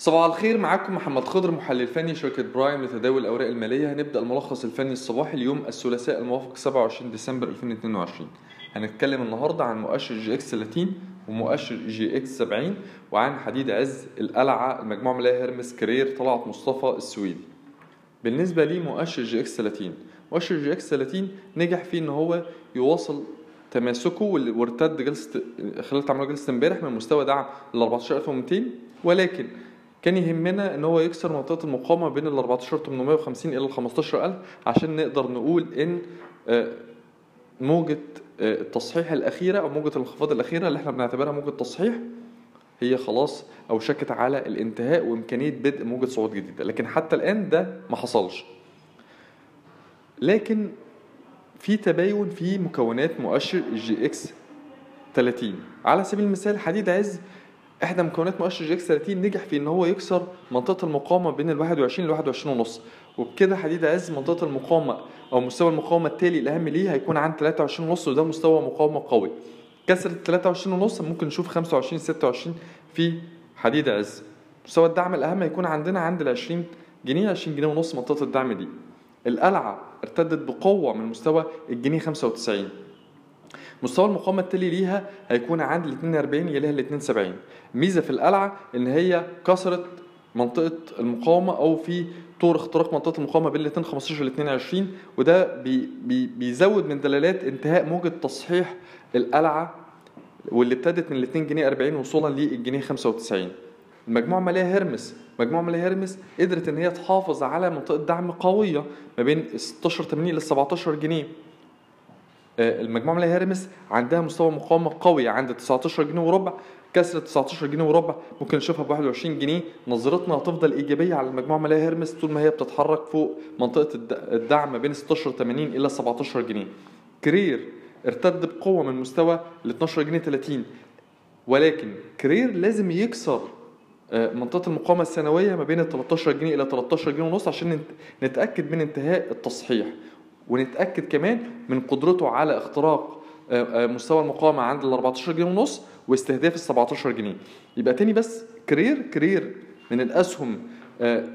صباح الخير معاكم محمد خضر محلل فني شركة برايم لتداول الأوراق المالية. هنبدأ الملخص الفني الصباحي اليوم الثلاثاء الموافق 27 ديسمبر 2022 هنتكلم النهاردة عن مؤشر EGX 30 ومؤشر EGX 70 وعن حديد عز القلعة المجموعة المالية هرمس كرير طلعت مصطفى السويدي. بالنسبة لي مؤشر EGX 30 مؤشر EGX 30 نجح فيه إن هو يواصل تماسكه وارتد جلسة خلال تعامل جلسة امبارح من مستوى دعم ال 14200 ولكن كان يهمنا إن هو يكسر منطقة المقاومة بين ال 14850 إلى ال 15000 عشان نقدر نقول إن آه، موجة آه، التصحيح الأخيرة أو موجة الانخفاض الأخيرة اللي إحنا بنعتبرها موجة تصحيح هي خلاص اوشكت على الانتهاء وإمكانية بدء موجة صعود جديدة. لكن حتى الآن ده ما حصلش. لكن في تباين في مكونات مؤشر ال EGX 30 على سبيل المثال حديد عز إحدى مكونات مؤشر EGX 30 نجح في إن هو يكسر منطقة المقاومة بين ال 21 ل 21 ونص. وبكده حديد عز منطقة المقاومة أو مستوى المقاومة التالي الأهم ليه هيكون عند 23 ونص وده مستوى مقاومة قوي. كسر 23 ونص ممكن نشوف 25 26 في حديد عز. مستوى الدعم الأهم هيكون عندنا عند ال 20 جنيه 20 جنيه ونص منطقة الدعم دي. القلعة ارتدت بقوة من مستوى الجنيه 95 مستوى المقاومة التالي ليها هيكون عند ال 42 يليها ال 72 ميزة في القلعة إن هي كسرت منطقة المقاومة أو في طور اختراق منطقة المقاومة بين ال 2 15 ل 22 وده بي بي بيزود من دلالات انتهاء موجة تصحيح القلعة واللي ابتدت من ال 2 جنيه 40 وصولا للجنيه 95 المجموعه الماليه هرمس مجموعة ماليه هرمس قدرت إن هي تحافظ على منطقة دعم قوية ما بين 16 80 ل 17 جنيه. المجموعة الماليه هرمس عندها مستوى مقاومه قوي عند 19 جنيه وربع. كسر 19 جنيه وربع ممكن نشوفها ب 21 جنيه. نظرتنا هتفضل إيجابية على المجموعة الماليه هرمس طول ما هي بتتحرك فوق منطقة الدعم بين 16 80 إلى 17 جنيه. كرير ارتد بقوة من مستوى ال 12 جنيه 30 ولكن كرير لازم يكسر آه، منطقة المقاومة السنوية ما بين ال 13 جنيه إلى 13 جنيه ونص عشان نتأكد من انتهاء التصحيح. ونتأكد كمان من قدرته على اختراق آه، آه، مستوى المقاومة عند ال 14 جنيه ونص واستهداف ال 17 جنيه. يبقى تاني بس كرير كرير من الأسهم آه،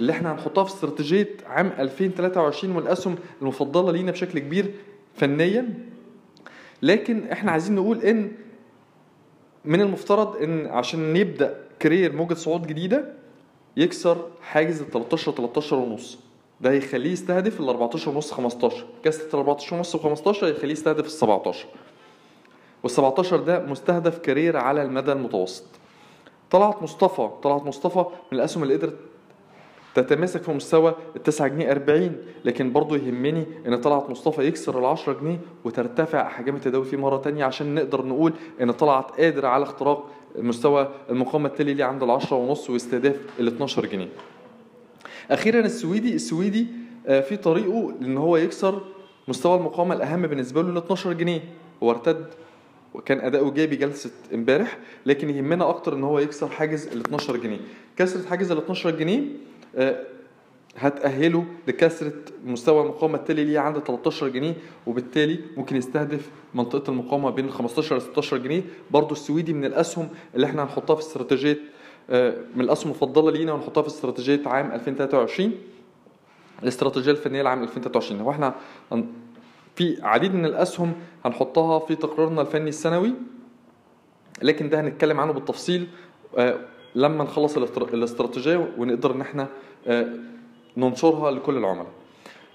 اللي إحنا هنحطها في استراتيجية عام 2023 والأسهم المفضلة لينا بشكل كبير فنيا. لكن إحنا عايزين نقول إن من المفترض إن عشان نبدأ كرير موجة صعود جديدة يكسر حاجز ال 13 13 ونص. ده هيخليه يستهدف ال 14 ونص 15 كاسة ال 14 ونص و 15 هيخليه يستهدف ال 17 وال 17 ده مستهدف كارير على المدى المتوسط. طلعت مصطفى طلعت مصطفى من الأسهم اللي قدرت تتماسك في مستوى ال 9 جنيه 40 لكن برضه يهمني إن طلعت مصطفى يكسر ال 10 جنيه وترتفع احجام التداول فيه مرة تانية عشان نقدر نقول إن طلعت قادر على اختراق مستوى المقاومة التالي ليه عند ال 10 ونص واستهداف ال 12 جنيه. أخيرا السويدي السويدي آه، في طريقه ان هو يكسر مستوى المقاومة الأهم بالنسبة له ال 12 جنيه. هو ارتد وكان أداؤه ايجابي جلسة امبارح لكن يهمنا أكتر إن هو يكسر حاجز ال 12 جنيه. كسرة حاجز ال 12 جنيه آه، هتأهله لكسرة مستوى المقاومة التالي ليه عند 13 جنيه وبالتالي ممكن يستهدف منطقة المقاومة بين 15 ل 16 جنيه. برضو السويدي من الأسهم اللي إحنا هنحطها في استراتيجية من الاسهم المفضلة لينا ونحطها في استراتيجية عام 2023 الاستراتيجية الفنية لعام 2023 هو إحنا في عديد من الأسهم هنحطها في تقريرنا الفني السنوي لكن ده هنتكلم عنه بالتفصيل آه، لما نخلص الاستراتيجية ونقدر إن إحنا آه، ننشرها لكل العملاء.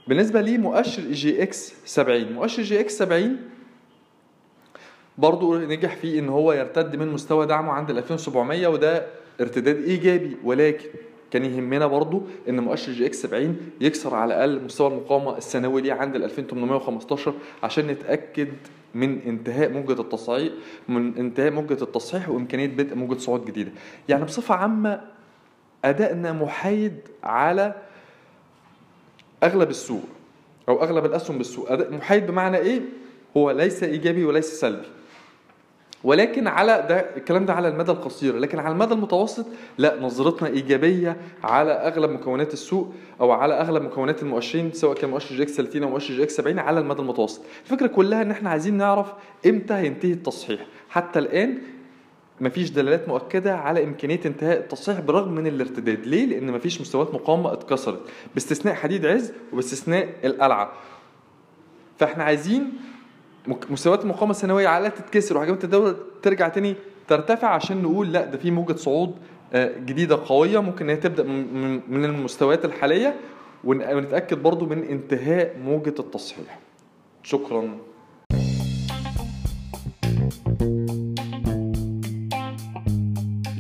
بالنسبة لي مؤشر EGX 70 مؤشر EGX 70 برضو نجح فيه إن هو يرتد من مستوى دعمه عند ال 2700 وده ارتداد إيجابي ولكن كان يهمنا برضو إن مؤشر EGX 70 يكسر على الأقل مستوى المقاومة الثانوي ليه عند ال 2815 عشان نتأكد من انتهاء موجة التصحيح من انتهاء موجة التصحيح وإمكانية بدء موجة صعود جديدة. يعني بصفة عامة أدائنا محايد على أغلب السوق أو أغلب الأسهم بالسوق، أداء محايد بمعنى إيه؟ هو ليس إيجابي وليس سلبي. ولكن على ده الكلام ده على المدى القصير لكن على المدى المتوسط لا نظرتنا إيجابية على أغلب مكونات السوق أو على أغلب مكونات المؤشرين سواء كان مؤشر EGX 30 أو مؤشر EGX 70 على المدى المتوسط. الفكرة كلها إن إحنا عايزين نعرف إمتى هينتهي التصحيح. حتى الآن مفيش دلالات مؤكدة على إمكانية انتهاء التصحيح بالرغم من الارتداد. ليه؟ لأن مفيش مستويات مقاومة اتكسرت باستثناء حديد عز وباستثناء القلعة. فإحنا عايزين مستويات المقاومة الثانوية على تتكسر وحجم التداول ترجع تاني ترتفع عشان نقول لا ده في موجة صعود آه، جديدة قوية ممكن هي تبدأ من- المستويات الحالية ون- ونتأكد برضو من انتهاء موجة التصحيح. شكرا.